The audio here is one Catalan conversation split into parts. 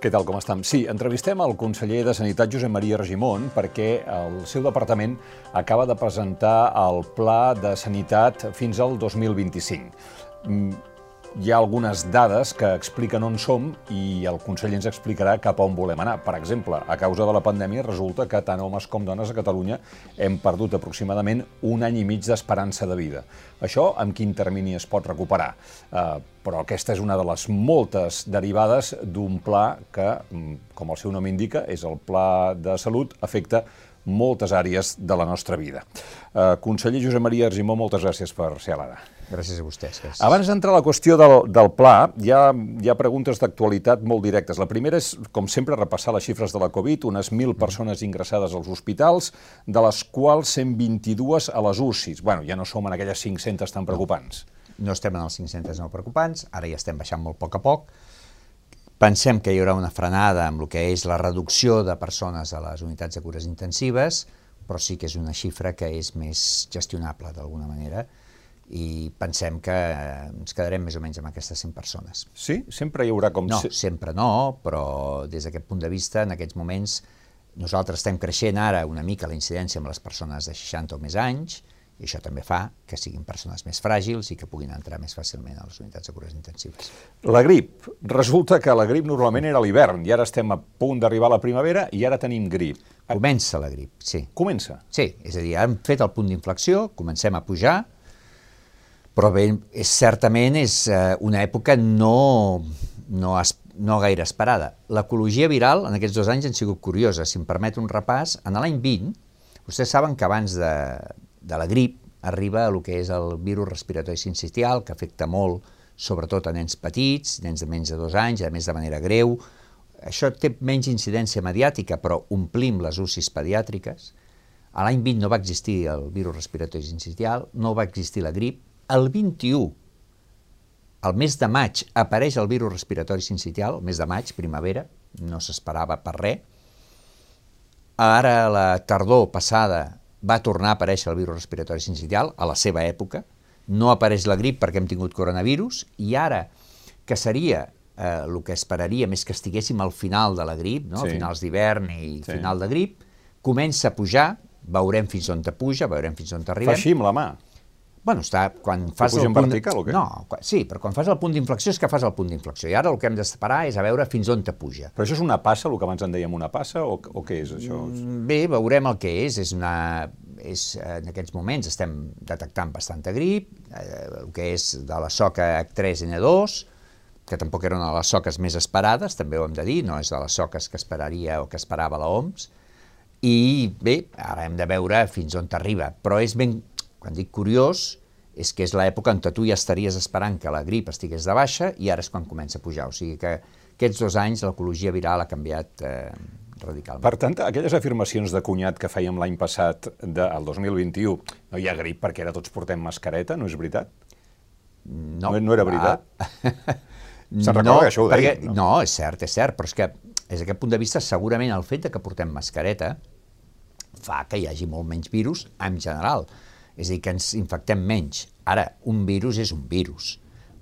Què tal, com estem? Sí, entrevistem el conseller de Sanitat Josep Maria Regimon perquè el seu departament acaba de presentar el Pla de Sanitat fins al 2025 hi ha algunes dades que expliquen on som i el conseller ens explicarà cap a on volem anar. Per exemple, a causa de la pandèmia resulta que tant homes com dones a Catalunya hem perdut aproximadament un any i mig d'esperança de vida. Això amb quin termini es pot recuperar? Uh, però aquesta és una de les moltes derivades d'un pla que, mm, com el seu nom indica, és el Pla de Salut, afecta moltes àrees de la nostra vida. Uh, conseller Josep Maria Argimó, moltes gràcies per ser a l'ara. Gràcies a vostès. Gràcies. Abans d'entrar a la qüestió del, del pla, hi ha, hi ha preguntes d'actualitat molt directes. La primera és, com sempre, repassar les xifres de la Covid, unes 1.000 persones ingressades als hospitals, de les quals 122 a les UCIs. Bueno, ja no som en aquelles 500 tan preocupants. No, no estem en els 500 no preocupants, ara ja estem baixant molt a poc a poc. Pensem que hi haurà una frenada amb el que és la reducció de persones a les unitats de cures intensives, però sí que és una xifra que és més gestionable d'alguna manera i pensem que eh, ens quedarem més o menys amb aquestes 100 persones. Sí? Sempre hi haurà com... No, sempre no, però des d'aquest punt de vista, en aquests moments, nosaltres estem creixent ara una mica la incidència amb les persones de 60 o més anys, i això també fa que siguin persones més fràgils i que puguin entrar més fàcilment a les unitats de cures intensives. La grip. Resulta que la grip normalment era l'hivern i ara estem a punt d'arribar a la primavera i ara tenim grip. Comença la grip, sí. Comença? Sí, és a dir, hem fet el punt d'inflexió, comencem a pujar, però bé, és, certament és eh, una època no, no, es, no gaire esperada. L'ecologia viral en aquests dos anys han sigut curiosa. Si em permet un repàs, en l'any 20, vostès saben que abans de, de la grip arriba el que és el virus respiratori sincitial, que afecta molt, sobretot a nens petits, nens de menys de dos anys, a més de manera greu. Això té menys incidència mediàtica, però omplim les UCIs pediàtriques. A l'any 20 no va existir el virus respiratori sincitial, no va existir la grip, el 21, al mes de maig, apareix el virus respiratori sincitial, el mes de maig, primavera, no s'esperava per res. Ara, la tardor passada, va tornar a aparèixer el virus respiratori sincitial, a la seva època. No apareix la grip perquè hem tingut coronavirus, i ara, que seria eh, el que esperaríem és que estiguéssim al final de la grip, no? Sí. finals d'hivern i sí. final de grip, comença a pujar, veurem fins on te puja, veurem fins on arribem. Fa així amb la mà. Bueno, està, quan fas el punt... vertical o què? No, sí, però quan fas el punt d'inflexió és que fas el punt d'inflexió. I ara el que hem d'esperar és a veure fins on te puja. Però això és una passa, el que abans en dèiem una passa, o, o què és això? Mm, bé, veurem el que és. és, una, és en aquests moments estem detectant bastanta grip, eh, el que és de la soca H3N2, que tampoc era una de les soques més esperades, també ho hem de dir, no és de les soques que esperaria o que esperava la OMS, i bé, ara hem de veure fins on t'arriba, però és ben quan dic curiós, és que és l'època on tu ja estaries esperant que la grip estigués de baixa i ara és quan comença a pujar. O sigui que aquests dos anys l'ecologia viral ha canviat eh, radicalment. Per tant, aquelles afirmacions de cunyat que fèiem l'any passat, del 2021, no hi ha grip perquè ara tots portem mascareta, no és veritat? No. No, no era veritat? Ah. Se'n recorda no, que això ho deia? no? no, és cert, és cert, però és que des d'aquest punt de vista segurament el fet de que portem mascareta fa que hi hagi molt menys virus en general és a dir, que ens infectem menys. Ara, un virus és un virus.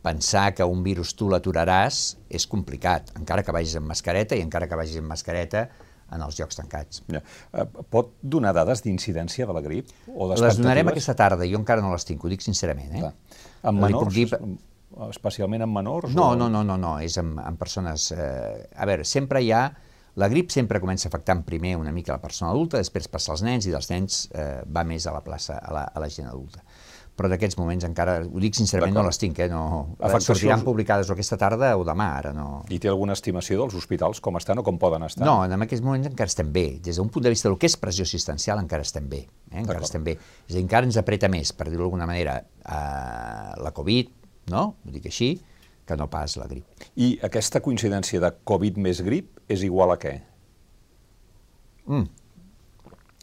Pensar que un virus tu l'aturaràs és complicat, encara que vagis amb mascareta i encara que vagis amb mascareta en els llocs tancats. Ja. Eh, pot donar dades d'incidència de la grip? O les donarem aquesta tarda, jo encara no les tinc, ho dic sincerament. Eh? En menors? Dir... Especialment en menors? No, o... no, no, no, no, és en, en persones... Eh... A veure, sempre hi ha la grip sempre comença afectant primer una mica la persona adulta, després passa als nens i dels nens eh, va més a la plaça, a la, a la gent adulta. Però d'aquests moments encara, ho dic sincerament, no les tinc, eh? no, Afectacions... sortiran publicades o aquesta tarda o demà, ara no. I té alguna estimació dels hospitals, com estan o com poden estar? No, en aquests moments encara estem bé. Des d'un punt de vista del que és pressió assistencial encara estem bé. Eh? Encara estem bé. És a dir, encara ens apreta més, per dir-ho d'alguna manera, eh, la Covid, no? Ho dic així, que no pas la grip. I aquesta coincidència de Covid més grip és igual a què? Mm.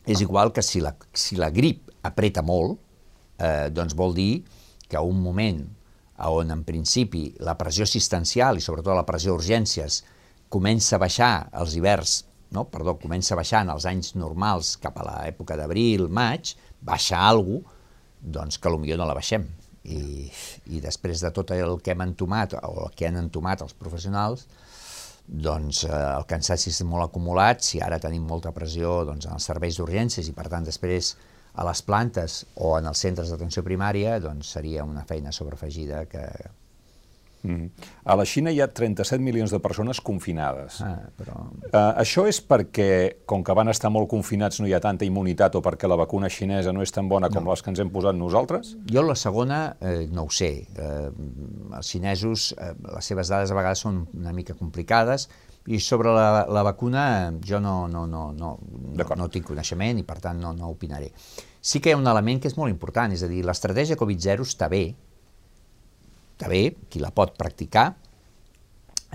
És igual que si la, si la grip apreta molt, eh, doncs vol dir que un moment on en principi la pressió assistencial i sobretot la pressió d'urgències comença a baixar als hiverns, no? perdó, comença a baixar en els anys normals cap a l'època d'abril, maig, baixa alguna cosa, doncs que potser no la baixem i, i després de tot el que hem entomat o el que han entomat els professionals, doncs eh, el cansaci és molt acumulat, si ara tenim molta pressió doncs, en els serveis d'urgències i per tant després a les plantes o en els centres d'atenció primària, doncs seria una feina sobreafegida que, Mm. A la Xina hi ha 37 milions de persones confinades. Ah, però... Uh, això és perquè, com que van estar molt confinats, no hi ha tanta immunitat o perquè la vacuna xinesa no és tan bona com no. les que ens hem posat nosaltres? Jo la segona eh, no ho sé. Eh, els xinesos, eh, les seves dades a vegades són una mica complicades i sobre la, la vacuna jo no, no, no, no, no, no tinc coneixement i per tant no, no opinaré. Sí que hi ha un element que és molt important, és a dir, l'estratègia Covid-0 està bé, està bé, qui la pot practicar,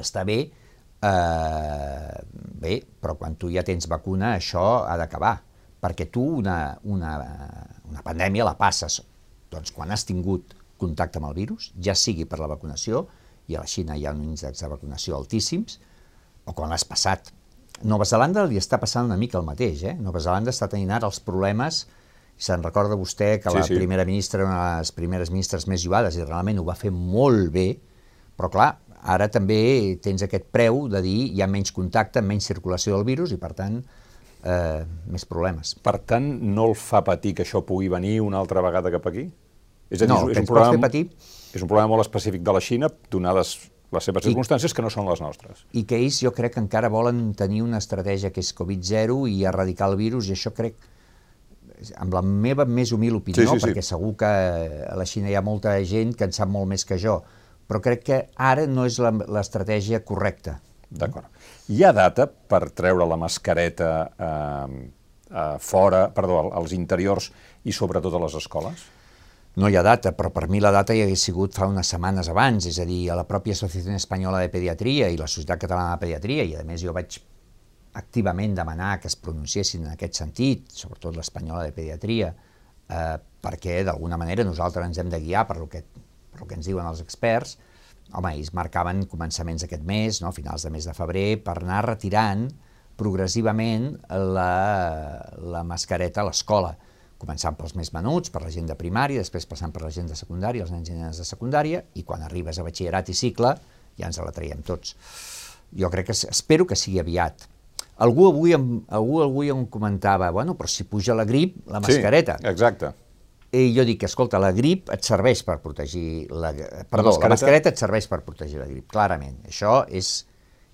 està bé, eh, bé, però quan tu ja tens vacuna això ha d'acabar, perquè tu una, una, una pandèmia la passes doncs, quan has tingut contacte amb el virus, ja sigui per la vacunació, i a la Xina hi ha un índex de vacunació altíssims, o quan l'has passat. Nova Zelanda li està passant una mica el mateix. Eh? Nova Zelanda està tenint ara els problemes Se'n recorda vostè que sí, la sí. primera ministra, una de les primeres ministres més jugades, i realment ho va fer molt bé, però clar, ara també tens aquest preu de dir hi ha menys contacte, menys circulació del virus i per tant eh, més problemes. Per tant, no el fa patir que això pugui venir una altra vegada cap aquí? És a dir, no, és, un problema, patir... és un problema molt específic de la Xina, donades les seves I, circumstàncies que no són les nostres. I que ells jo crec que encara volen tenir una estratègia que és Covid-0 i erradicar el virus i això crec amb la meva més humil opinió, sí, sí, sí. perquè segur que a la Xina hi ha molta gent que en sap molt més que jo, però crec que ara no és l'estratègia correcta. D'acord. Hi ha data per treure la mascareta eh, eh, fora, perdó, als interiors i sobretot a les escoles? No hi ha data, però per mi la data hi hagués sigut fa unes setmanes abans, és a dir, a la pròpia Associació Espanyola de Pediatria i la Societat Catalana de Pediatria, i a més jo vaig activament demanar que es pronunciessin en aquest sentit, sobretot l'espanyola de pediatria, eh, perquè d'alguna manera nosaltres ens hem de guiar per lo que, per lo que ens diuen els experts, home, ells marcaven començaments d'aquest mes, no, finals de mes de febrer, per anar retirant progressivament la, la mascareta a l'escola, començant pels més menuts, per la gent de primària, després passant per la gent de secundària, els nens i nenes de secundària, i quan arribes a batxillerat i cicle ja ens la traiem tots. Jo crec que espero que sigui aviat, Algú avui, em, algú avui em comentava, bueno, però si puja la grip, la mascareta. Sí, exacte. I jo dic, escolta, la grip et serveix per protegir la... Perdó, la mascareta, la mascareta et serveix per protegir la grip, clarament. Això és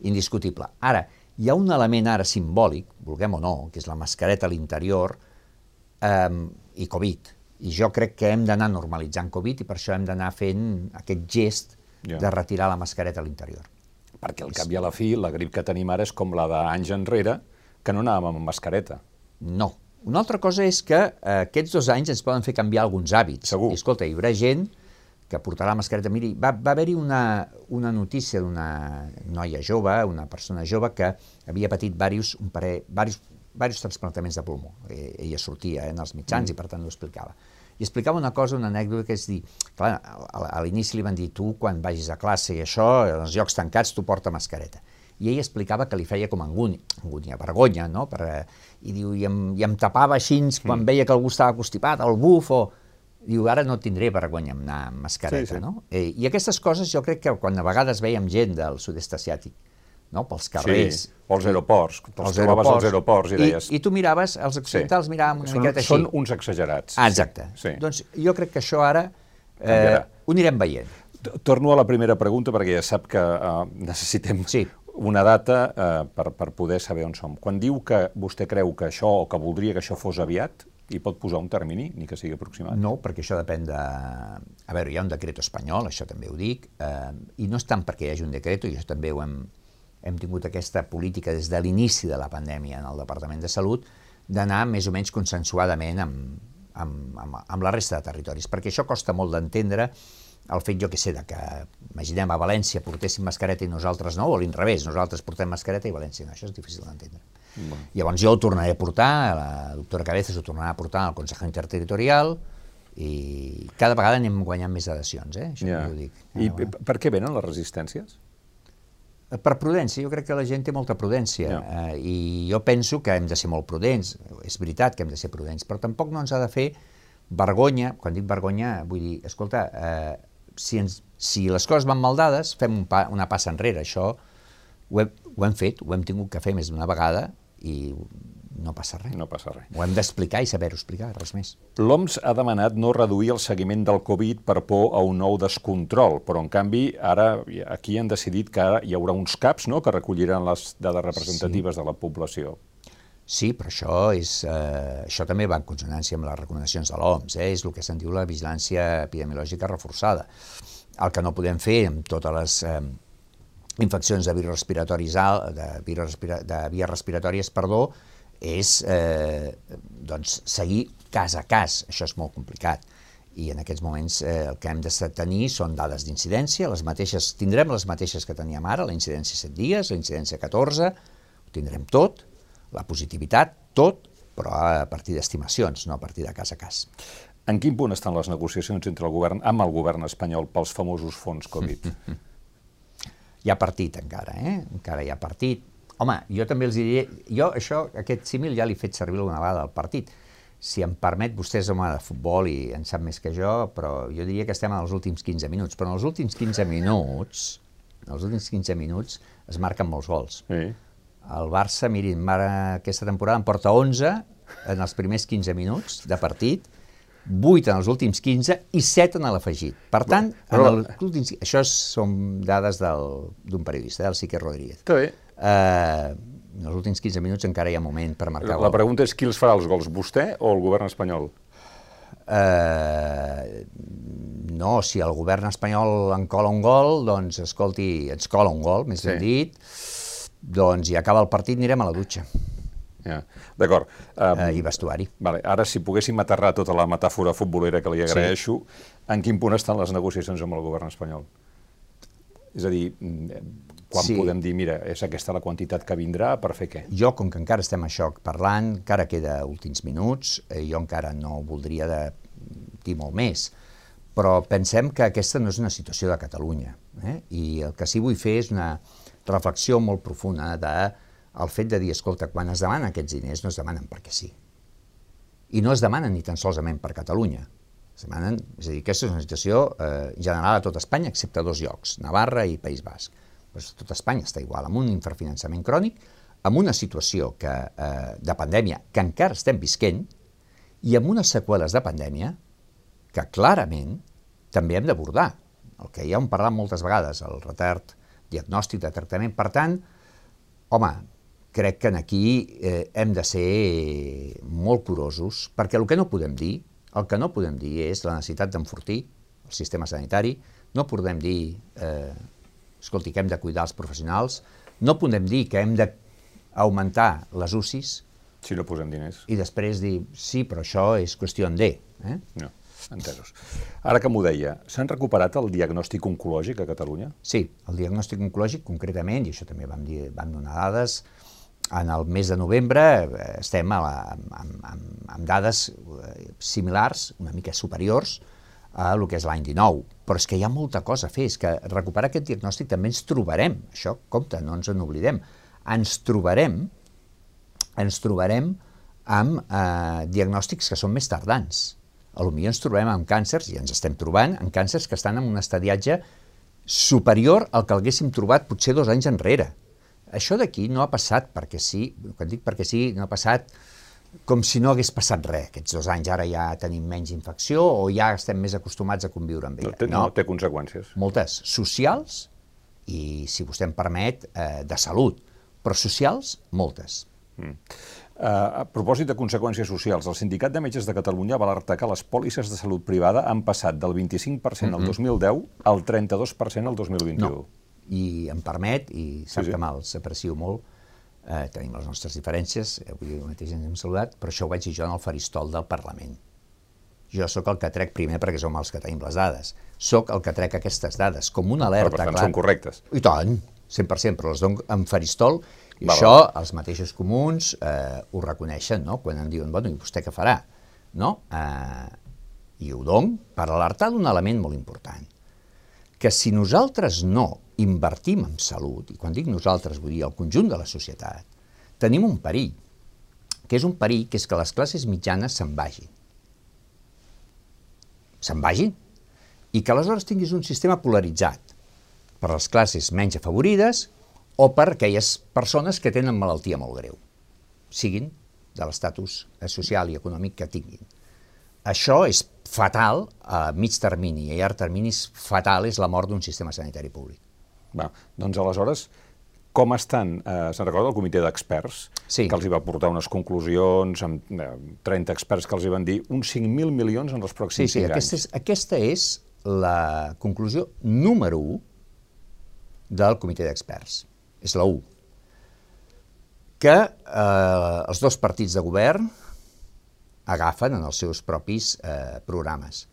indiscutible. Ara, hi ha un element ara simbòlic, vulguem o no, que és la mascareta a l'interior eh, i Covid. I jo crec que hem d'anar normalitzant Covid i per això hem d'anar fent aquest gest yeah. de retirar la mascareta a l'interior perquè al cap i a la fi la grip que tenim ara és com la d'anys enrere, que no anàvem amb mascareta. No. Una altra cosa és que eh, aquests dos anys ens poden fer canviar alguns hàbits. Segur. I escolta, hi haurà gent que portarà mascareta. Miri, va, va haver-hi una, una notícia d'una noia jove, una persona jove, que havia patit diversos, un parell, diversos, diversos transplantaments de pulmó. E, ella sortia en els mitjans mm. i per tant ho explicava i explicava una cosa, una anècdota, que és dir, clar, a l'inici li van dir, tu quan vagis a classe i això, als llocs tancats tu porta mascareta. I ell explicava que li feia com angúnia, angúnia, vergonya, no? Per, I diu, i em, i em tapava així quan mm. veia que algú estava constipat, el buf, o... Diu, ara no tindré vergonya amb anar amb mascareta, sí, sí. no? Eh, I aquestes coses jo crec que quan a vegades veiem gent del sud-est asiàtic no? pels carrers. Sí, o els aeroports, els trobaves als aeroports i deies... I, i tu miraves, els occidentals sí. miràvem una són, miqueta així. Són uns exagerats. Ah, exacte. Sí. Doncs jo crec que això ara eh, ho anirem veient. Torno a la primera pregunta perquè ja sap que uh, necessitem sí. una data uh, per, per poder saber on som. Quan diu que vostè creu que això o que voldria que això fos aviat, i pot posar un termini, ni que sigui aproximat? No, perquè això depèn de... A veure, hi ha un decret espanyol, això també ho dic, eh, i no és tant perquè hi hagi un decret, i això també ho hem, hem tingut aquesta política des de l'inici de la pandèmia en el Departament de Salut d'anar més o menys consensuadament amb, amb, amb, amb la resta de territoris, perquè això costa molt d'entendre el fet, jo que sé, de que, imaginem, a València portéssim mascareta i nosaltres no, o a l'inrevés, nosaltres portem mascareta i València no, això és difícil d'entendre. Bueno. Llavors jo ho tornaré a portar, la doctora Cabezas ho tornarà a portar al Consell Interterritorial, i cada vegada anem guanyant més adhesions, eh? Això yeah. ho dic. I per què venen les resistències? Per prudència, jo crec que la gent té molta prudència eh, i jo penso que hem de ser molt prudents, és veritat que hem de ser prudents, però tampoc no ens ha de fer vergonya, quan dic vergonya vull dir, escolta, eh, si, ens, si les coses van mal dades, fem un pa, una passa enrere, això Ho hem, ho hem fet, ho hem tingut que fer més d'una vegada i no passa res. No passa res. Ho hem d'explicar i saber-ho explicar, res més. L'OMS ha demanat no reduir el seguiment del Covid per por a un nou descontrol, però en canvi ara aquí han decidit que ara hi haurà uns CAPs no?, que recolliran les dades representatives sí. de la població. Sí, però això, és, eh, això també va en consonància amb les recomanacions de l'OMS, eh? és el que se'n diu la vigilància epidemiològica reforçada. El que no podem fer amb totes les eh, infeccions de virus respiratoris de, virus respira, de vies respiratòries, perdó, és eh, doncs, seguir cas a cas. Això és molt complicat. I en aquests moments eh, el que hem de tenir són dades d'incidència, les mateixes, tindrem les mateixes que teníem ara, la incidència 7 dies, la incidència 14, ho tindrem tot, la positivitat, tot, però a partir d'estimacions, no a partir de cas a cas. En quin punt estan les negociacions entre el govern amb el govern espanyol pels famosos fons Covid? hi ha partit encara, eh? Encara hi ha partit Home, jo també els diria... Jo això, aquest símil ja l'he fet servir alguna vegada al partit. Si em permet, vostè és home de futbol i en sap més que jo, però jo diria que estem en els últims 15 minuts. Però en els últims 15 minuts, en els últims 15 minuts es marquen molts gols. Sí. El Barça, mirin, aquesta temporada en porta 11 en els primers 15 minuts de partit, 8 en els últims 15 i 7 en l'afegit. Per tant, en el, això són dades d'un periodista, del Sique Rodríguez. Que bé. Eh, en els últims 15 minuts encara hi ha moment per marcar La gol. pregunta és qui els farà els gols, vostè o el govern espanyol? Eh, no, si el govern espanyol en cola un gol, doncs, escolti, ens cola un gol, més sí. ben dit, doncs, i acaba el partit, anirem a la dutxa. Ja, D'acord. Um, uh, I vestuari. Vale. Ara, si poguéssim aterrar tota la metàfora futbolera que li agraeixo, sí. en quin punt estan les negociacions amb el govern espanyol? És a dir, quan sí. podem dir, mira, és aquesta la quantitat que vindrà, per fer què? Jo, com que encara estem això parlant, encara queda últims minuts, eh, jo encara no voldria de dir molt més, però pensem que aquesta no és una situació de Catalunya. Eh? I el que sí vull fer és una reflexió molt profunda de el fet de dir, escolta, quan es demanen aquests diners no es demanen perquè sí. I no es demanen ni tan solament per Catalunya. Es demanen, és a dir, aquesta és una situació eh, general a tot Espanya, excepte dos llocs, Navarra i País Basc doncs tot Espanya està igual, amb un infrafinançament crònic, amb una situació que, eh, de pandèmia que encara estem visquent i amb unes seqüeles de pandèmia que clarament també hem d'abordar. El que ja hem parlat moltes vegades, el retard diagnòstic de tractament. Per tant, home, crec que en aquí eh, hem de ser molt curosos, perquè el que no podem dir, el que no podem dir és la necessitat d'enfortir el sistema sanitari, no podem dir eh, escolti, que hem de cuidar els professionals, no podem dir que hem d'augmentar les UCIs... Si no posem diners. I després dir, sí, però això és qüestió de... Eh? No, entesos. Ara que m'ho deia, s'han recuperat el diagnòstic oncològic a Catalunya? Sí, el diagnòstic oncològic concretament, i això també vam, dir, vam donar dades, en el mes de novembre eh, estem a la, amb, amb, amb dades eh, similars, una mica superiors, a el que és l'any 19. Però és que hi ha molta cosa a fer, és que recuperar aquest diagnòstic també ens trobarem, això, compte, no ens en oblidem, ens trobarem, ens trobarem amb eh, diagnòstics que són més tardans. A lo millor ens trobarem amb càncers, i ens estem trobant, amb càncers que estan en un estadiatge superior al que haguéssim trobat potser dos anys enrere. Això d'aquí no ha passat perquè sí, quan dic perquè sí, no ha passat com si no hagués passat res aquests dos anys. Ara ja tenim menys infecció o ja estem més acostumats a conviure amb ella. No té, no, no té conseqüències. Moltes. Socials i, si vostè em permet, eh, de salut. Però socials, moltes. Mm. Uh, a propòsit de conseqüències socials, el Sindicat de Metges de Catalunya va alertar que les pòlisses de salut privada han passat del 25% mm -hmm. al 2010 al 32% al 2021. No. I em permet, i sap sí, sí. que me'ls aprecio molt, eh, tenim les nostres diferències, avui mateix ens hem saludat, però això ho vaig dir jo en el faristol del Parlament. Jo sóc el que trec primer perquè som els que tenim les dades. Sóc el que trec aquestes dades, com una alerta. Però per tant clar. són correctes. I tant, 100%, però les dono en faristol i va, això va. els mateixos comuns eh, ho reconeixen, no? quan em diuen, bueno, i vostè què farà? No? Eh, I ho dono per alertar d'un element molt important, que si nosaltres no invertim en salut, i quan dic nosaltres vull dir el conjunt de la societat, tenim un perill, que és un perill que és que les classes mitjanes se'n vagin. Se'n vagin. I que aleshores tinguis un sistema polaritzat per les classes menys afavorides o per aquelles persones que tenen malaltia molt greu, siguin de l'estatus social i econòmic que tinguin. Això és fatal a mig termini i a llarg termini és fatal, és la mort d'un sistema sanitari públic. Va, doncs aleshores, com estan, eh, se'n recorda el comitè d'experts, sí. que els hi va portar unes conclusions amb eh, 30 experts que els hi van dir uns 5.000 milions en els pròxims sí, sí, 5 aquesta anys. És, aquesta és la conclusió número 1 del comitè d'experts. És la 1. Que eh, els dos partits de govern agafen en els seus propis eh, programes.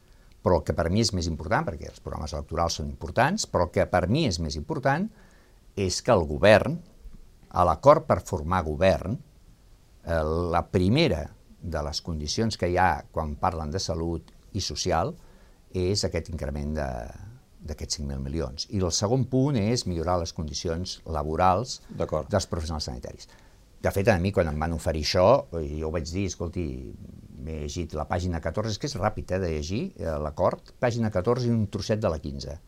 Però el que per mi és més important, perquè els programes electorals són importants, però el que per mi és més important és que el govern, a l'acord per formar govern, eh, la primera de les condicions que hi ha quan parlen de salut i social és aquest increment d'aquests 5.000 milions. I el segon punt és millorar les condicions laborals dels professionals sanitaris. De fet, a mi, quan em van oferir això, jo vaig dir, escolti, m'he llegit la pàgina 14, és que és ràpid eh, de llegir eh, l'acord, pàgina 14 i un trosset de la 15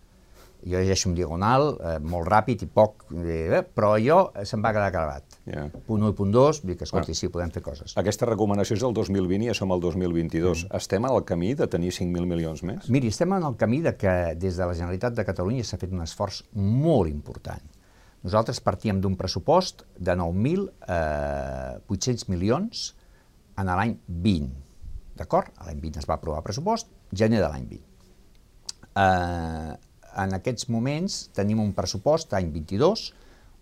jo llegeixo un diagonal, eh, molt ràpid i poc, eh, però allò se'm va quedar gravat. Yeah. Punt 1 i punt 2, dic, escolti, ah. sí, podem fer coses. Aquesta recomanació és del 2020 i ja som al 2022. Mm. Estem al camí de tenir 5.000 milions més? Miri, estem en el camí de que des de la Generalitat de Catalunya s'ha fet un esforç molt important. Nosaltres partíem d'un pressupost de 9.800 eh, milions en l'any 20. D'acord? L'any 20 es va aprovar el pressupost, gener de l'any 20. Eh, en aquests moments tenim un pressupost, any 22,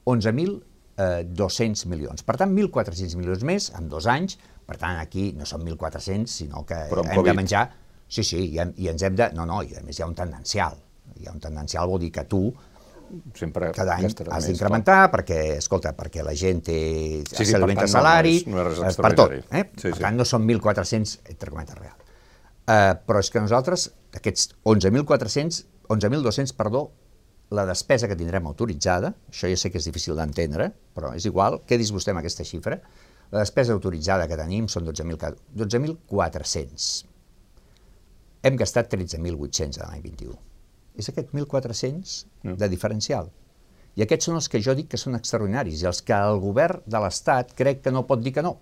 11.200 milions. Per tant, 1.400 milions més en dos anys. Per tant, aquí no són 1.400, sinó que hem COVID. de menjar... Sí, sí, i, i ens hem de... No, no, i a més hi ha un tendencial. Hi ha un tendencial, vol dir que tu sempre cada any has d'incrementar perquè, escolta, perquè la gent té sí, sí, s'alimenta salari, no és, no és per tot. Eh? Sí, per sí. tant, no són 1.400, entre cometes, real. Uh, però és que nosaltres, aquests 11.400, 11.200, perdó, la despesa que tindrem autoritzada, això ja sé que és difícil d'entendre, però és igual, quedis vostè amb aquesta xifra, la despesa autoritzada que tenim són 12.400. 12 Hem gastat 13.800 l'any 21. És aquest 1.400 mm. de diferencial. I aquests són els que jo dic que són extraordinaris i els que el govern de l'Estat crec que no pot dir que no.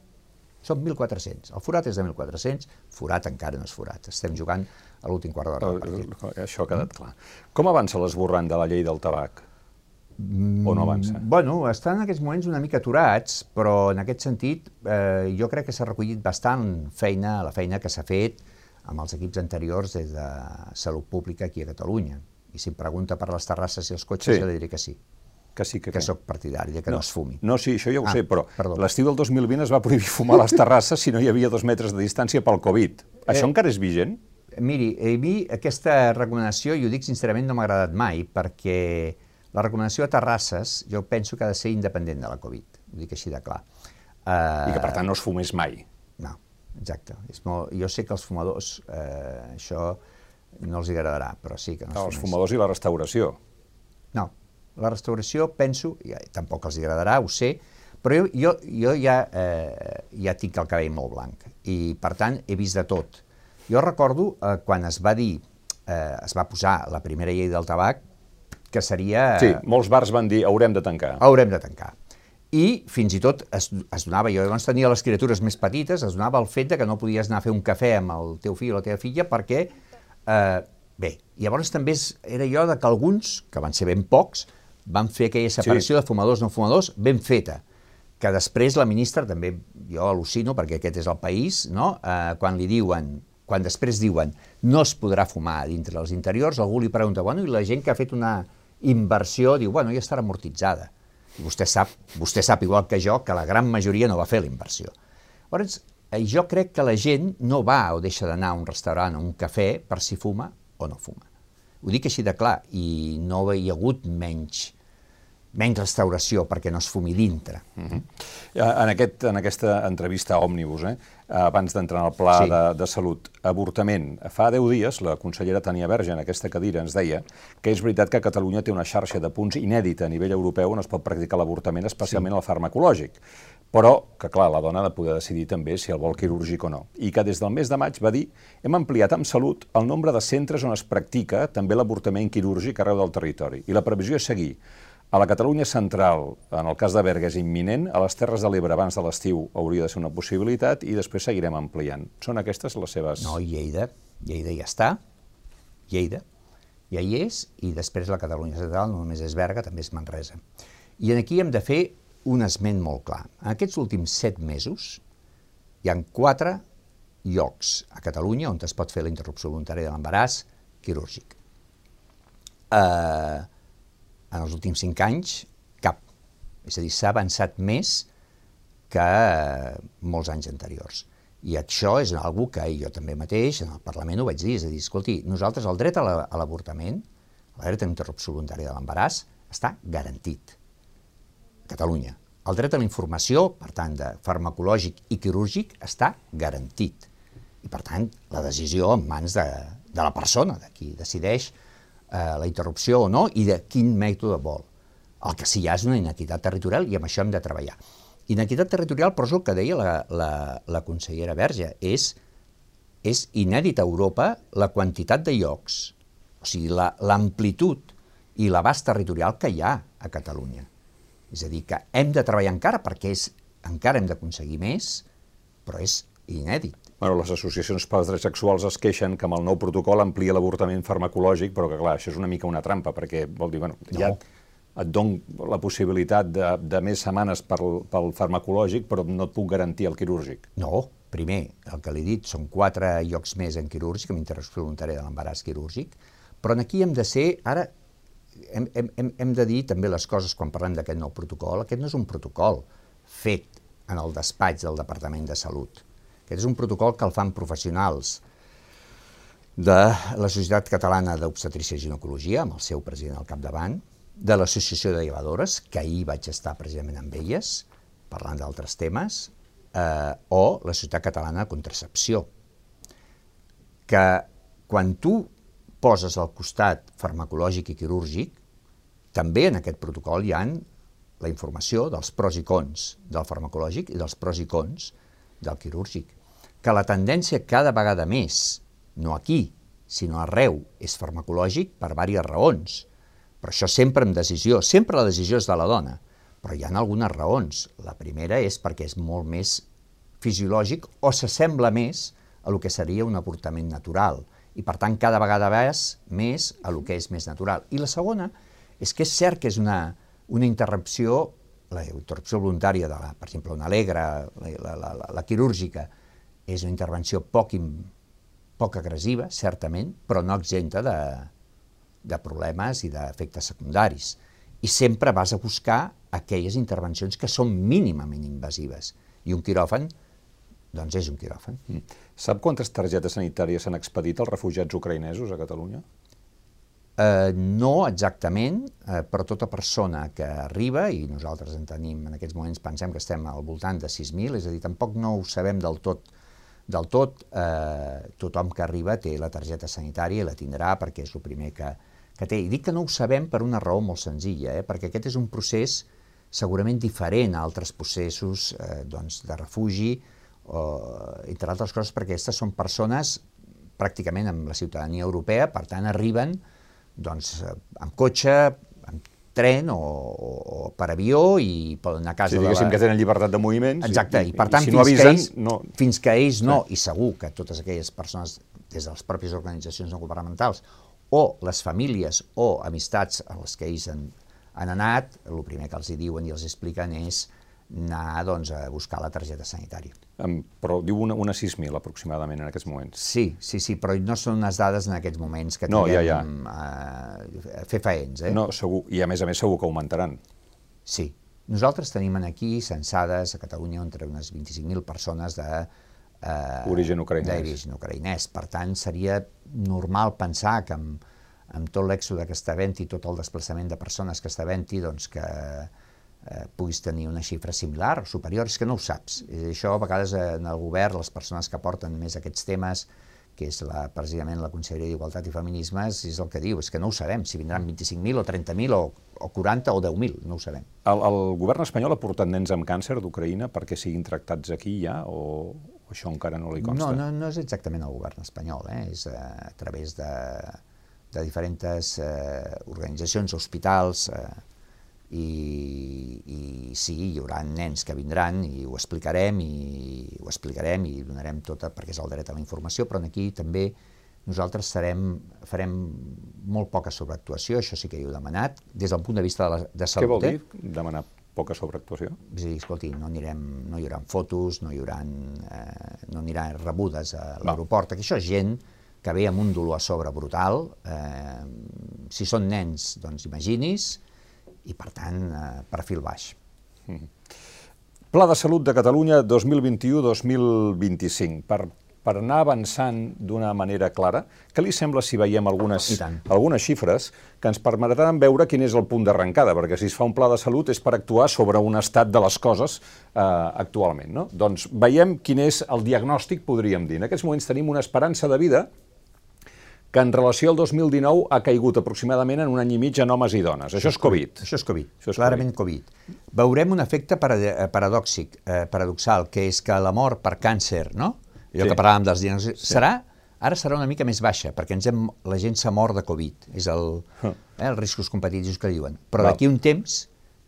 Són 1.400. El forat és de 1.400, forat encara no és forat. Estem jugant a l'últim quart d'hora del partit. Això ha quedat clar. Com avança l'esborrant de la llei del tabac? Mm, o no avança? Bueno, està en aquests moments una mica aturats, però en aquest sentit eh, jo crec que s'ha recollit bastant feina, la feina que s'ha fet amb els equips anteriors des de Salut Pública aquí a Catalunya. I si em pregunta per les terrasses i els cotxes, sí. jo li diré que sí que sí que... Que sóc partidari, que no, no es fumi. No, sí, això ja ho ah, sé, però l'estiu del 2020 es va prohibir fumar a les terrasses si no hi havia dos metres de distància pel Covid. Això eh, encara és vigent? Miri, a mi aquesta recomanació, i ho dic sincerament, no m'ha agradat mai, perquè la recomanació a terrasses jo penso que ha de ser independent de la Covid, ho dic així de clar. Uh, I que per tant no es fumés mai. Exacte. És molt... Jo sé que els fumadors uh, això no els agradarà, però sí que no, Els fumadors i la restauració. No, la restauració, penso, ja, tampoc els agradarà, ho sé, però jo, jo, jo ja, eh, ja tinc el cabell molt blanc i, per tant, he vist de tot. Jo recordo eh, quan es va dir, eh, es va posar la primera llei del tabac, que seria... Sí, molts bars van dir haurem de tancar. Haurem de tancar. I fins i tot es, es donava, jo llavors tenia les criatures més petites, es donava el fet de que no podies anar a fer un cafè amb el teu fill o la teva filla perquè, eh, bé, llavors també és, era jo de que alguns, que van ser ben pocs, van fer aquella separació sí. de fumadors no fumadors ben feta, que després la ministra, també jo al·lucino, perquè aquest és el país, no? eh, quan li diuen, quan després diuen no es podrà fumar dintre dels interiors, algú li pregunta, bueno, i la gent que ha fet una inversió diu, bueno, ja estarà amortitzada. Vostè sap, vostè sap igual que jo que la gran majoria no va fer la inversió. Llavors, eh, jo crec que la gent no va o deixa d'anar a un restaurant o un cafè per si fuma o no fuma. Ho dic així de clar, i no hi ha hagut menys, menys restauració perquè no es fumi dintre. Uh -huh. en, aquest, en aquesta entrevista a Òmnibus, eh, abans d'entrar en el pla sí. de, de salut, avortament. Fa 10 dies la consellera Tania Verge en aquesta cadira ens deia que és veritat que Catalunya té una xarxa de punts inèdita a nivell europeu on es pot practicar l'avortament, especialment sí. el farmacològic però que, clar, la dona ha de poder decidir també si el vol quirúrgic o no. I que des del mes de maig va dir hem ampliat amb salut el nombre de centres on es practica també l'avortament quirúrgic arreu del territori. I la previsió és seguir A la Catalunya central, en el cas de Berga, és imminent, a les Terres de l'Ebre abans de l'estiu hauria de ser una possibilitat i després seguirem ampliant. Són aquestes les seves... No, Lleida, Lleida ja està, Lleida, ja hi és, i després la Catalunya central no només és Berga, també és Manresa. I aquí hem de fer un esment molt clar. En aquests últims set mesos hi han quatre llocs a Catalunya on es pot fer la interrupció voluntària de l'embaràs quirúrgic. Eh, en els últims cinc anys, cap. És a dir, s'ha avançat més que molts anys anteriors. I això és algú que jo també mateix en el Parlament ho vaig dir, és a dir, escolti, nosaltres el dret a l'avortament, la, el dret a interrupció voluntària de l'embaràs, està garantit. Catalunya. El dret a la informació, per tant, de farmacològic i quirúrgic, està garantit. I, per tant, la decisió en mans de, de la persona, de qui decideix eh, la interrupció o no i de quin mètode vol. El que sí hi ha és una inequitat territorial i amb això hem de treballar. Inequitat territorial, però és el que deia la, la, la consellera Verge, és, és inèdit a Europa la quantitat de llocs, o sigui, l'amplitud i l'abast territorial que hi ha a Catalunya. És a dir, que hem de treballar encara perquè és, encara hem d'aconseguir més, però és inèdit. Bueno, les associacions pels drets sexuals es queixen que amb el nou protocol amplia l'avortament farmacològic, però que clar, això és una mica una trampa, perquè vol dir, bueno, no. ja et don la possibilitat de, de més setmanes pel, pel farmacològic, però no et puc garantir el quirúrgic. No, primer, el que li he dit, són quatre llocs més en quirúrgic, amb interrupció voluntària de l'embaràs quirúrgic, però aquí hem de ser, ara, hem, hem, hem de dir també les coses quan parlem d'aquest nou protocol, aquest no és un protocol fet en el despatx del Departament de Salut, aquest és un protocol que el fan professionals de la Societat Catalana d'Obstetrícia i Ginecologia, amb el seu president al capdavant, de l'Associació de Llevadores, que ahir vaig estar precisament amb elles, parlant d'altres temes, eh, o la Societat Catalana de Contracepció, que quan tu poses al costat farmacològic i quirúrgic, també en aquest protocol hi han la informació dels pros i cons del farmacològic i dels pros i cons del quirúrgic que la tendència cada vegada més, no aquí, sinó arreu, és farmacològic per diverses raons. Però això sempre amb decisió, sempre la decisió és de la dona, però hi ha algunes raons. La primera és perquè és molt més fisiològic o s'assembla més a lo que seria un avortament natural i per tant cada vegada més més a lo que és més natural. I la segona és que és cert que és una, una interrupció, la interrupció voluntària de, la, per exemple, una alegre, la, la, la, la quirúrgica, és una intervenció poc, poc agressiva, certament, però no exenta de, de problemes i d'efectes secundaris. I sempre vas a buscar aquelles intervencions que són mínimament invasives. I un quiròfan, doncs és un quiròfan. Mm. Sap quantes targetes sanitàries s'han expedit als refugiats ucraïnesos a Catalunya? Eh, no exactament, eh, però tota persona que arriba, i nosaltres en tenim en aquests moments, pensem que estem al voltant de 6.000, és a dir, tampoc no ho sabem del tot del tot, eh, tothom que arriba té la targeta sanitària i la tindrà perquè és el primer que, que té. I dic que no ho sabem per una raó molt senzilla, eh, perquè aquest és un procés segurament diferent a altres processos eh, doncs, de refugi, o, entre altres coses perquè aquestes són persones pràcticament amb la ciutadania europea, per tant arriben doncs, amb cotxe, tren o, o per avió i poden anar a casa sí, diguéssim la... que tenen llibertat de moviments. Exacte, i, i per tant, i si fins, no avisen, que ells, no... fins que ells no, i segur que totes aquelles persones des de les pròpies organitzacions no governamentals o les famílies o amistats a les que ells han, han anat, el primer que els hi diuen i els expliquen és anar doncs, a buscar la targeta sanitària. Um, però diu una, una 6.000 aproximadament en aquests moments. Sí, sí, sí, però no són unes dades en aquests moments que no, tinguem ja, ja. Uh, fer faents. Eh? No, segur, i a més a més segur que augmentaran. Sí. Nosaltres tenim aquí censades a Catalunya entre unes 25.000 persones de eh, origen ucraïnès. D'origen ucraïnès. Per tant, seria normal pensar que amb, amb tot l'èxode que està havent i tot el desplaçament de persones que està havent doncs que eh, puguis tenir una xifra similar o superior, és que no ho saps. I això a vegades en el govern, les persones que porten més aquests temes, que és la, precisament la Conselleria d'Igualtat i Feminismes, és el que diu, és que no ho sabem, si vindran 25.000 o 30.000 o, o 40 o 10.000, no ho sabem. El, el govern espanyol ha portat nens amb càncer d'Ucraïna perquè siguin tractats aquí ja, o, o això encara no li consta? No, no, no és exactament el govern espanyol, eh? és a, eh, a través de, de diferents eh, organitzacions, hospitals, eh, i, i sí, hi haurà nens que vindran i ho explicarem i ho explicarem i donarem tota, perquè és el dret a la informació, però aquí també nosaltres serem, farem molt poca sobreactuació, això sí que hi heu demanat, des del punt de vista de, la, de salut. Què vol dir eh? demanar poca sobreactuació? És a dir, escolti, no, anirem, no hi haurà fotos, no hi haurà, eh, no aniran rebudes a l'aeroport, que això és gent que ve amb un dolor a sobre brutal, eh, si són nens, doncs imaginis, i per tant, eh, perfil baix. Mm. Pla de Salut de Catalunya 2021-2025. Per, per anar avançant d'una manera clara, què li sembla si veiem algunes, algunes xifres que ens permetran veure quin és el punt d'arrencada? Perquè si es fa un pla de salut és per actuar sobre un estat de les coses eh, actualment. No? Doncs veiem quin és el diagnòstic, podríem dir. En aquests moments tenim una esperança de vida que en relació al 2019 ha caigut aproximadament en un any i mig en homes i dones. Això és Covid. Això és Covid, Això és clarament COVID. COVID. Veurem un efecte eh, paradòxic, eh, paradoxal, que és que la mort per càncer, no? allò sí. que parlàvem dels diagnòstics, sí. serà ara serà una mica més baixa, perquè ens hem, la gent s'ha mort de Covid, és el, eh, els riscos competitius que diuen. Però d'aquí un temps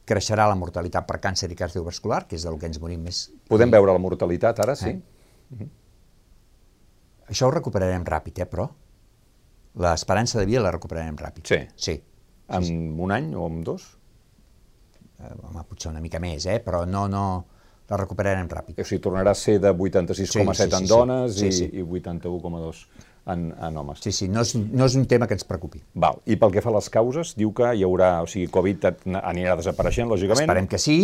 creixerà la mortalitat per càncer i cardiovascular, que és del que ens morim més. Podem veure la mortalitat ara, sí? Eh? Uh -huh. Això ho recuperarem ràpid, eh, però? L'esperança de vida la recuperarem ràpid. Sí. Sí. En sí, un any o en dos? Eh, home, potser una mica més, eh? però no, no, la recuperarem ràpid. O sigui, tornarà a ser de 86,7 sí, sí, sí, en dones sí, sí. i, i 81,2 en, en homes. Sí, sí, no és, no és un tema que ens preocupi. Val. I pel que fa a les causes, diu que hi haurà, o sigui, Covid anirà desapareixent, lògicament. Esperem que sí,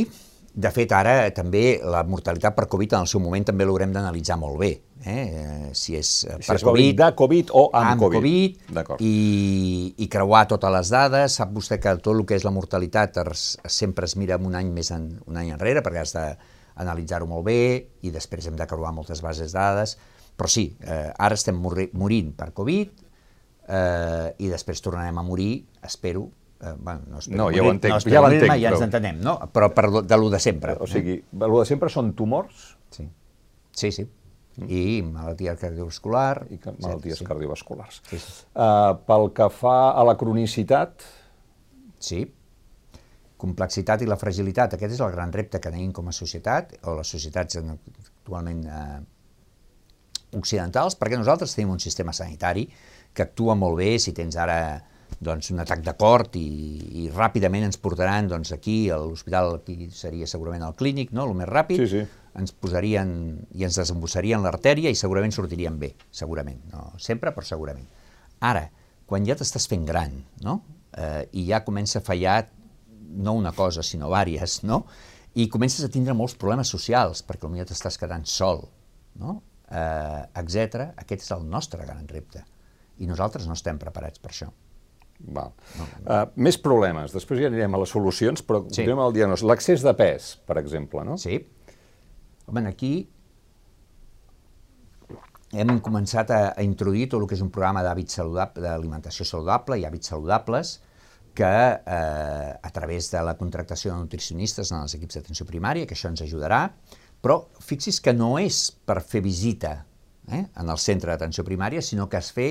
de fet, ara també la mortalitat per Covid en el seu moment també l'haurem d'analitzar molt bé. Eh? Si és eh, per si és Covid, de Covid o amb, amb Covid, COVID i, i creuar totes les dades. Sap vostè que tot el que és la mortalitat es, sempre es mira un any més en, un any enrere perquè has d'analitzar-ho molt bé i després hem de creuar moltes bases de dades. Però sí, eh, ara estem morint per Covid eh, i després tornarem a morir, espero, Eh, bueno, no, no ja ho entenc, no ja l'entenc. Ja ens entenem, no? Però per de lo de sempre. O sigui, eh? lo de sempre són tumors? Sí, sí, sí. Mm. I malaltia cardiovascular. I que, malalties sí, cardiovasculars. Sí, sí. Uh, pel que fa a la cronicitat... Sí, complexitat i la fragilitat. Aquest és el gran repte que tenim com a societat, o les societats actualment eh, occidentals, perquè nosaltres tenim un sistema sanitari que actua molt bé si tens ara doncs, un atac de cort i, i ràpidament ens portaran doncs, aquí, a l'hospital, aquí seria segurament el clínic, no? el més ràpid, sí, sí. ens posarien i ens desembossarien l'artèria i segurament sortirien bé, segurament, no sempre, però segurament. Ara, quan ja t'estàs fent gran, no? eh, i ja comença a fallar no una cosa, sinó vàries, no? i comences a tindre molts problemes socials, perquè potser t'estàs quedant sol, no? eh, etc. Aquest és el nostre gran repte. I nosaltres no estem preparats per això. Val. Uh, més problemes, després ja anirem a les solucions, però sí. continuem al diagnòstic. L'accés de pes, per exemple, no? Sí. Home, aquí hem començat a, a introduir tot el que és un programa d'hàbits saludables, d'alimentació saludable i hàbits saludables, que eh, a través de la contractació de nutricionistes en els equips d'atenció primària, que això ens ajudarà, però fixis que no és per fer visita eh, en el centre d'atenció primària, sinó que es fer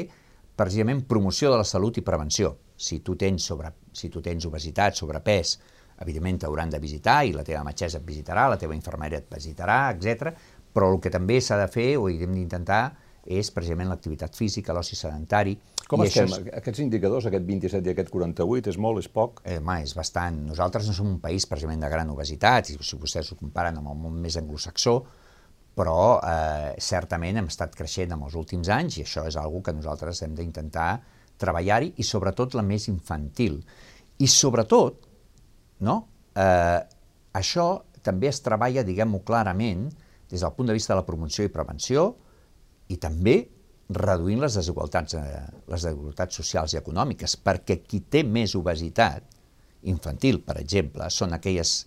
precisament promoció de la salut i prevenció. Si tu tens, sobre, si tu tens obesitat, sobrepès, evidentment t'hauran de visitar i la teva metgessa et visitarà, la teva infermera et visitarà, etc. Però el que també s'ha de fer o hem d'intentar és precisament l'activitat física, l'oci sedentari. Com estem? És... Aquests indicadors, aquest 27 i aquest 48, és molt, és poc? Eh, home, és bastant. Nosaltres no som un país precisament de gran obesitat, i si vostès ho comparen amb el món més anglosaxó, però eh, certament hem estat creixent en els últims anys i això és una que nosaltres hem d'intentar treballar-hi i sobretot la més infantil. I sobretot, no? eh, això també es treballa, diguem-ho clarament, des del punt de vista de la promoció i prevenció i també reduint les desigualtats, eh, les desigualtats socials i econòmiques, perquè qui té més obesitat infantil, per exemple, són aquelles,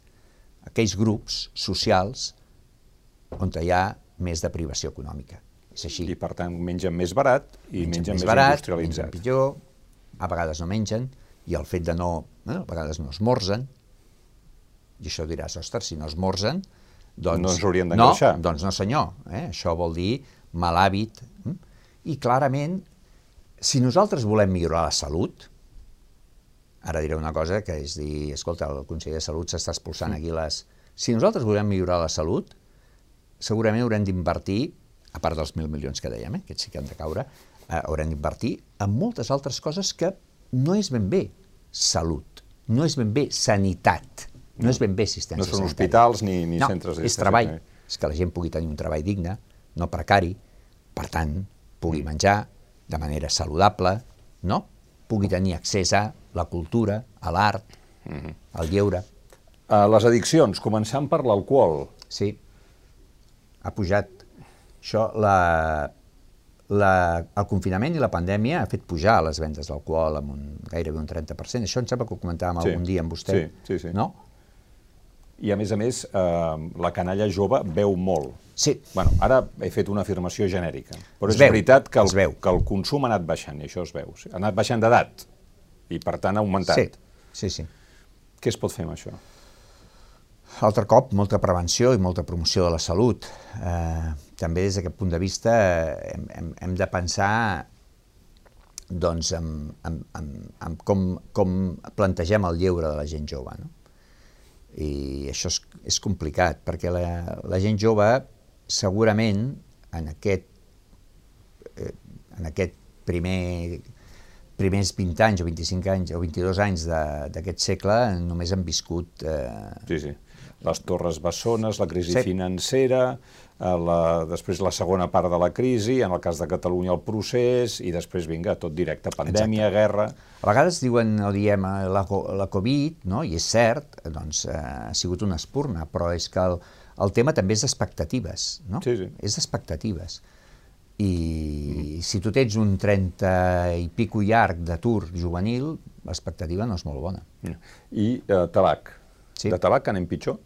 aquells grups socials on hi ha més deprivació econòmica. És així. I per tant mengen més barat i mengen, mengen més, més barat, industrialitzat. Mengen pitjor, a vegades no mengen, i el fet de no, eh, a vegades no esmorzen, i això diràs, ostres, si no esmorzen, doncs... No ens haurien d'engreixar. No, doncs no senyor, eh? això vol dir mal hàbit. Eh? I clarament, si nosaltres volem millorar la salut, Ara diré una cosa que és dir, escolta, el Consell de Salut s'està expulsant aquí les... Si nosaltres volem millorar la salut, segurament haurem d'invertir, a part dels mil milions que dèiem, eh, que sí que han de caure, eh, haurem d'invertir en moltes altres coses que no és ben bé salut, no és ben bé sanitat, no, és ben bé assistència No són sanitària. hospitals ni, ni no, centres és d'assistència treball, sanitària. és que la gent pugui tenir un treball digne, no precari, per tant, pugui menjar de manera saludable, no? pugui tenir accés a la cultura, a l'art, al lleure. Uh, les addiccions, començant per l'alcohol. Sí, ha pujat. Això, la, la, el confinament i la pandèmia ha fet pujar les vendes d'alcohol amb un, gairebé un 30%. Això em sembla que ho comentàvem Sí, algun dia amb vostè. sí, sí, sí. No? I a més a més, eh, la canalla jove veu molt. Sí. Bueno, ara he fet una afirmació genèrica, però Es és veu, veritat que el, es veu. que el consum ha anat baixant, i això es veu. Ha anat baixant d'edat, i per tant ha augmentat. Sí, sí, sí. Què es pot fer amb això? Altre cop, molta prevenció i molta promoció de la salut. Eh, també des d'aquest punt de vista eh, hem, hem, hem de pensar doncs, en, en, en, en com, com plantegem el lleure de la gent jove. No? I això és, és complicat, perquè la, la gent jove segurament en aquest, eh, en aquest primer, primers 20 anys o 25 anys o 22 anys d'aquest segle només han viscut eh, Sí, sí. Les torres bessones, la crisi Sí. financera, eh, la, després la segona part de la crisi, en el cas de Catalunya el procés, i després, vinga, tot directe, pandèmia, guerra... A vegades diuen o diem eh, la, la Covid, no? i és cert, doncs, eh, ha sigut una espurna, però és que el, el tema també és d'expectatives, no? Sí, sí. És d'expectatives. I si tu tens un 30 i pico llarg d'atur juvenil, l'expectativa no és molt bona. I eh, tabac. Sí. De tabac anem pitjor?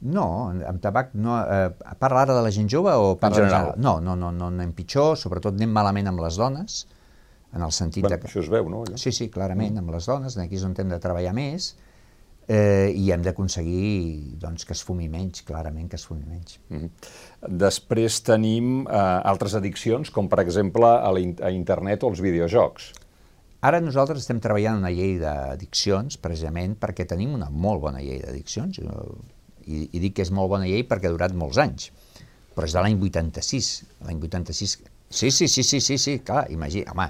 No, amb tabac no... Eh, parla ara de la gent jove o parla general. No, no, no, no anem pitjor, sobretot anem malament amb les dones, en el sentit Bueno, de que... això es veu, no? allò? Sí, sí, clarament, amb les dones, aquí és on hem de treballar més eh, i hem d'aconseguir doncs, que es fumi menys, clarament que es fumi menys. Mhm. Després tenim eh, altres addiccions, com per exemple a, la, a internet o els videojocs. Ara nosaltres estem treballant una llei d'addiccions, precisament perquè tenim una molt bona llei d'addiccions, jo- i, i dic que és molt bona llei perquè ha durat molts anys, però és de l'any 86, l'any 86... Sí, sí, sí, sí, sí, sí, clar, imagina, home,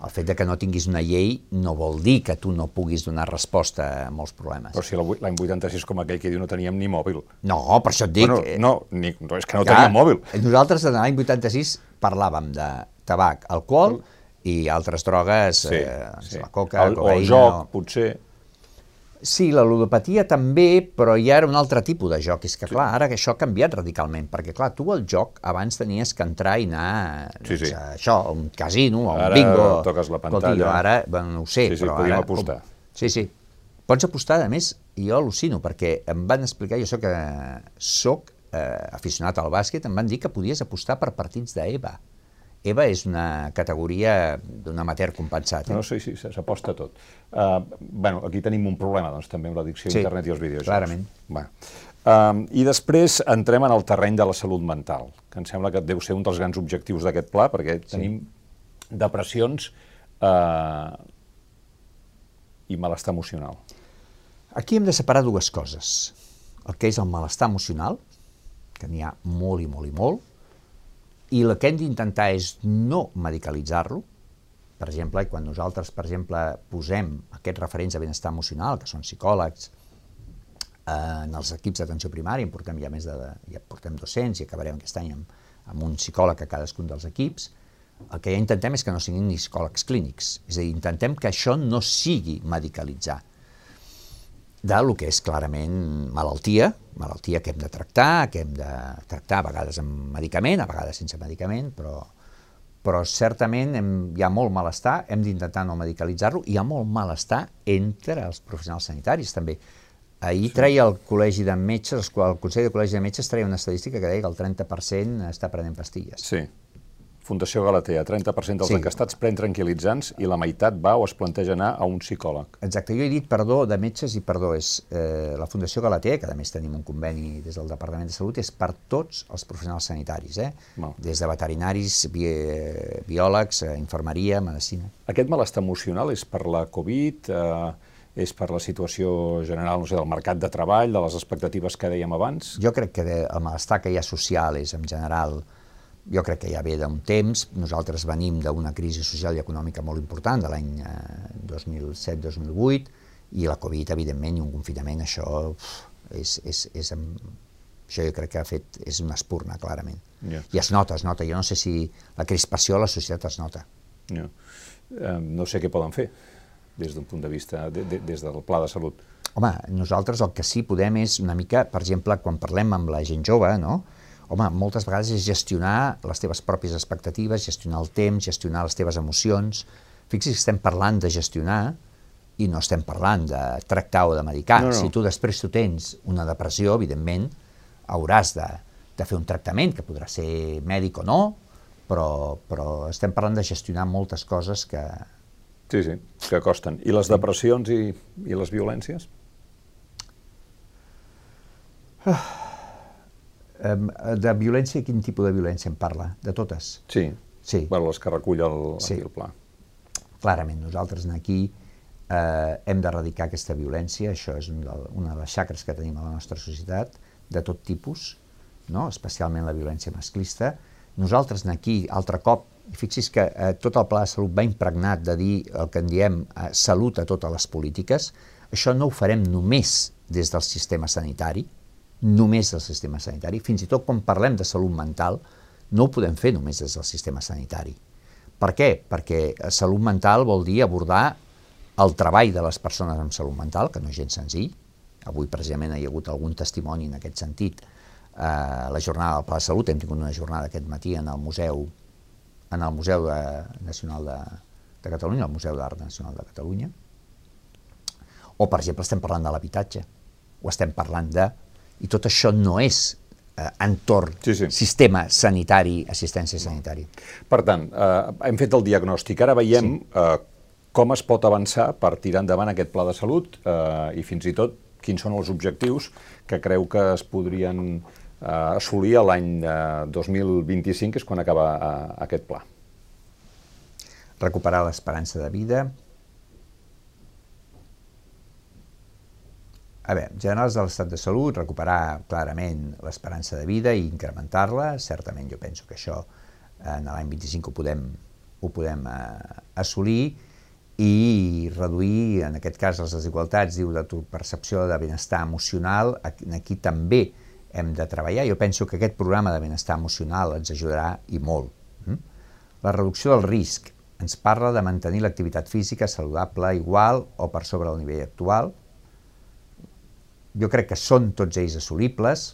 el fet de que no tinguis una llei no vol dir que tu no puguis donar resposta a molts problemes. Però si l'any 86, com aquell que diu, no teníem ni mòbil. No, per això et dic... bueno, no, ni, no, és que no Clar, teníem mòbil. Nosaltres en l'any 86 parlàvem de tabac, alcohol i altres drogues, Sí, eh, sí. la coca, el, o cocaïna... el joc, o- potser. Sí, la ludopatia també, però ja era un altre tipus de joc. És que, clar, ara que això ha canviat radicalment, perquè, clar, tu al joc abans tenies que entrar i anar Sí, sí. doncs, a això, a un casino, a un Ara bingo... toques la Escolti, pantalla. jo ara, bueno, no ho sé, Sí, sí, però podríem ara... apostar. Sí, sí. Pots apostar, a més, i jo al·lucino, perquè em van explicar, jo soc, eh, soc eh, aficionat al bàsquet, em van dir que podies apostar per partits d'EVA. EVA és una categoria d'un amateur compensat. Eh? No, sí, sí, s'aposta tot. Uh, bueno, aquí tenim un problema, doncs, també amb l'addicció a Sí, internet i els videojocs. clarament. Va. Um, I després entrem en el terreny de la salut mental, que em sembla que deu ser un dels grans objectius d'aquest pla, perquè tenim depressions uh, i malestar emocional. Aquí hem de separar dues coses. El que és el malestar emocional, que n'hi ha molt i molt i molt, i el que hem d'intentar és no medicalitzar-lo. Per exemple, quan nosaltres, per exemple, posem aquests referents de benestar emocional, que són psicòlegs, eh, en els equips d'atenció primària, en portem ja més de, ja portem 200 i acabarem aquest any amb, amb un psicòleg a cadascun dels equips, el que ja intentem és que no siguin ni psicòlegs clínics, és a dir, intentem que això no sigui medicalitzar del que és clarament malaltia, malaltia que hem de tractar, que hem de tractar a vegades amb medicament, a vegades sense medicament, però, però certament hem, hi ha molt malestar, hem d'intentar no medicalitzar-lo, hi ha molt malestar entre els professionals sanitaris també. Ahir treia el Col·legi de Metges, el Consell de Col·legi de Metges treia una estadística que deia que el 30% està prenent pastilles. Sí. Fundació Galatea, 30% dels Sí. encastats pren tranquil·litzants i la meitat va o es planteja anar a un psicòleg. Exacte, jo he dit perdó de metges i perdó és eh, la Fundació Galatea, que a més tenim un conveni des del Departament de Salut, és per tots els professionals sanitaris, eh? Val. des de veterinaris, bi biòlegs, eh, infermeria, medicina. Aquest malestar emocional és per la Covid, eh, és per la situació general no sé, del mercat de treball, de les expectatives que dèiem abans? Jo crec que de- el malestar que hi ha social és, en general, jo crec que ja ve d'un temps. Nosaltres venim d'una crisi social i econòmica molt important de l'any eh, 2007-2008 i la Covid, evidentment, i un confinament, això és, és, és, això jo crec que ha fet, és una espurna, clarament. Ja. I es nota, es nota. Jo no sé si la crispació a la societat es nota. No. Eh, no sé què poden fer des d'un punt de vista, de, de, des del pla de salut. Home, nosaltres el que sí podem és una mica, per exemple, quan parlem amb la gent jove, no? Home, moltes vegades és gestionar les teves pròpies expectatives, gestionar el temps, gestionar les teves emocions. Fixis que estem parlant de gestionar i no estem parlant de tractar o de medicar. No, no. Si tu després tu tens una depressió, evidentment, hauràs de, de fer un tractament, que podrà ser mèdic o no, però, però estem parlant de gestionar moltes coses que, Sí, sí, que costen. I les depressions i, i les violències? Em, de violència, quin tipus de violència em parla? De totes? Sí. Sí. Bueno, les que recull el, Sí. aquí el pla. Clarament, nosaltres aquí eh, hem d'erradicar aquesta violència, això és un del, una de les xacres que tenim a la nostra societat, de tot tipus, no? especialment la violència masclista. Nosaltres aquí, altre cop, i fixis que eh, tot el pla de salut va impregnat de dir el que en diem eh, salut a totes les polítiques, això no ho farem només des del sistema sanitari, només del sistema sanitari, fins i tot quan parlem de salut mental, no ho podem fer només des del sistema sanitari. Per què? Perquè eh, salut mental vol dir abordar el treball de les persones amb salut mental, que no és gens senzill. Avui, precisament, hi ha hagut algun testimoni en aquest sentit. Eh, la jornada del Pla de Salut, hem tingut una jornada aquest matí en el Museu, en el Museu de, Nacional de, de Catalunya, el Museu d'Art Nacional de Catalunya. O, per exemple, estem parlant de l'habitatge, o estem parlant de... I tot això no és eh, entorn, Sí, sí. sistema sanitari, assistència sanitària. Per tant, eh, hem fet el diagnòstic. Ara veiem sí. eh, com es pot avançar per tirar endavant aquest pla de salut eh, i fins i tot quins són els objectius que creu que es podrien eh, assolir a l'any eh, 2025, que és quan acaba eh, aquest pla. recuperar l'esperança de vida. A veure, generals de l'estat de salut, recuperar clarament l'esperança de vida i incrementar-la. Certament jo penso que això eh, en l'any 25 ho podem, ho podem eh, assolir i reduir, en aquest cas, les desigualtats, diu, de tu percepció de benestar emocional. Aquí, també hem de treballar. Jo penso que aquest programa de benestar emocional ens ajudarà i molt. Mm? La reducció del risc ens parla de mantenir l'activitat física saludable igual o per sobre del nivell actual. Jo crec que són tots ells assolibles.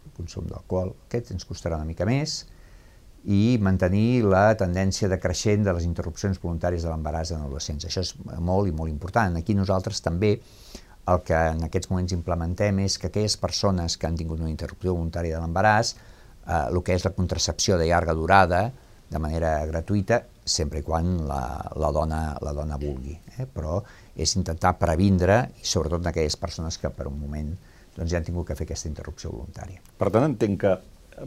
El consum d'alcohol, aquest ens costarà una mica més i mantenir la tendència decreixent de les interrupcions voluntàries de l'embaràs en adolescents. Això és molt i molt important. Aquí nosaltres també el que en aquests moments implementem és que aquelles persones que han tingut una interrupció voluntària de l'embaràs, eh, el que és la contracepció de llarga durada, de manera gratuïta, sempre i quan la, la, dona, la dona vulgui. Eh? Però és intentar previndre, i sobretot en aquelles persones que per un moment doncs, ja han tingut que fer aquesta interrupció voluntària. Per tant, entenc que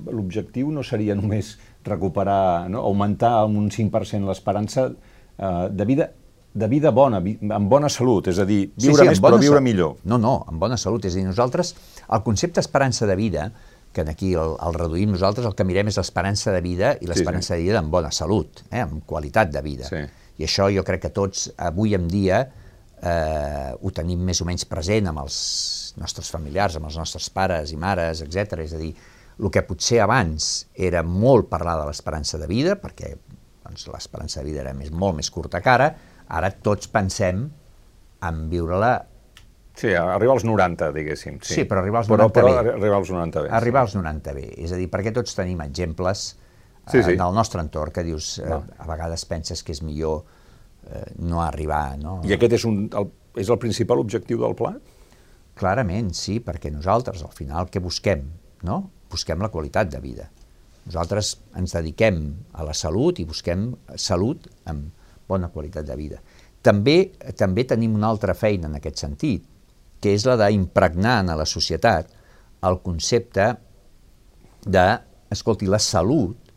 l'objectiu no seria només recuperar, no? augmentar en un 5% l'esperança eh, de vida de vida bona, amb bona salut, és a dir, viure amb més bona però viure millor. No, no, amb bona salut. És a dir, nosaltres, el concepte esperança de vida, que aquí el, el reduïm nosaltres, el que mirem és l'esperança de vida i l'esperança de vida amb bona salut, eh, amb qualitat de vida. Sí. I això jo crec que tots, avui en dia, eh, ho tenim més o menys present amb els nostres familiars, amb els nostres pares i mares, etc. És a dir, el que potser abans era molt parlar de l'esperança de vida, perquè doncs, l'esperança de vida era més, molt més curta que ara, ara tots pensem en viure-la Sí, arribar als 90, diguéssim. Sí, Sí, però arribar als però, 90 però, bé. arribar als 90 bé. arribar als 90 bé. És a dir, perquè tots tenim exemples Sí, eh, sí. en el nostre entorn que dius, eh, Va. a vegades penses que és millor eh, no arribar, no? I aquest és, un, el, és el principal objectiu del pla? Clarament, sí, perquè nosaltres al final què busquem? No? Busquem la qualitat de vida. Nosaltres ens dediquem a la salut i busquem salut amb bona qualitat de vida. També, també tenim una altra feina en aquest sentit, que és la d'impregnar en la societat el concepte de, escolti, la salut,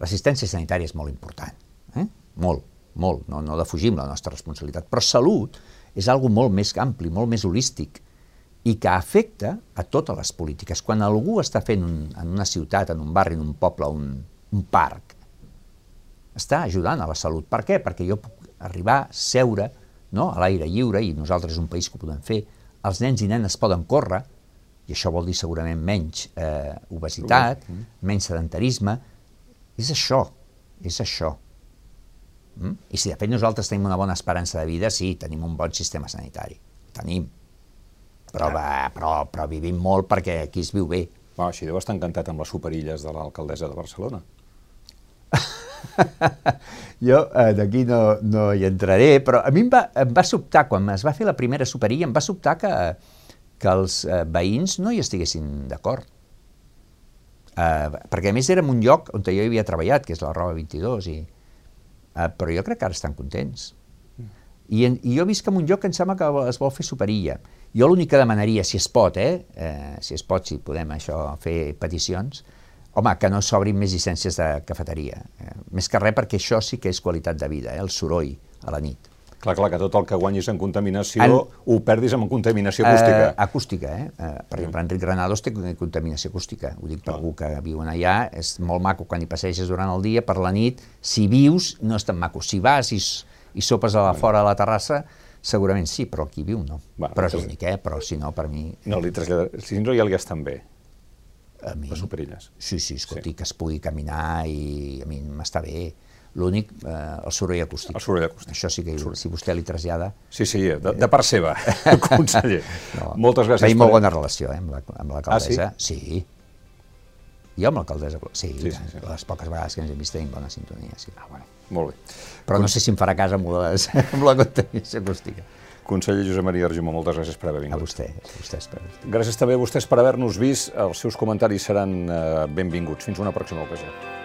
l'assistència sanitària és molt important, eh? molt, molt, no, no defugim la nostra responsabilitat, però salut és algo molt més ampli, molt més holístic, i que afecta a totes les polítiques. Quan algú està fent un, en una ciutat, en un barri, en un poble, un, un parc, està ajudant a la salut. Per què? Perquè jo puc arribar, seure no? a l'aire lliure, i nosaltres és un país que ho podem fer, els nens i nenes poden córrer, i això vol dir segurament menys eh, obesitat, mm. menys sedentarisme, és això, és això. Mm? I si de fet nosaltres tenim una bona esperança de vida, sí, tenim un bon sistema sanitari, tenim, però, va, però, però vivim molt perquè aquí es viu bé. Va, així deu estar encantat amb les superilles de l'alcaldessa de Barcelona. jo eh, d'aquí no, no hi entraré, però a mi em va, em va sobtar, quan es va fer la primera superilla, em va sobtar que, que els eh, veïns no hi estiguessin d'acord. Eh, perquè a més era un lloc on jo havia treballat, que és la Roba 22, i, eh, però jo crec que ara estan contents. I, en, I jo visc en un lloc que em sembla que es vol fer superilla. Jo l'únic que demanaria, si es pot, eh, eh, si es pot, si podem això fer peticions, home, que no s'obrin més llicències de cafeteria. Eh, més que res perquè això sí que és qualitat de vida, eh, el soroll a la nit. Clar, clar, que tot el que guanyis en contaminació en, ho perdis en contaminació acústica. Eh, acústica, eh? eh per exemple, Enric Granados té contaminació acústica. Ho dic per algú que viu allà. És molt maco quan hi passeges durant el dia, per la nit, si vius, no és tan maco. Si vas i, i sopes a la, fora a la terrassa, Segurament sí, però qui viu no. Va, però és l'únic, eh? Però si no, per mi... No, li traslladar... Si no, ja li estan bé. A mi... Les superilles. Sí, sí, escolti, sí. que es pugui caminar i a mi m'està bé. L'únic, eh, el soroll acústic. El soroll acústic. Això sí que, si vostè li trasllada... Sí, sí, de, de part seva, conseller. No, Moltes gràcies. Tenim molt bona relació eh, amb l'alcaldessa. La, ah, sí? Sí, jo amb l'alcaldessa, sí, sí, sí, sí, les poques vegades que ens hem vist tenim bona sintonia, sí. Ah, bueno, molt bé. Però no sé si em farà cas amb, les, amb la contaminació acústica. Conseller Josep Maria Argimó, moltes gràcies per haver vingut. A vostè, a vostès per... Gràcies també a vostès per haver-nos vist. Els seus comentaris seran eh, benvinguts. Fins una pròxima ocasió.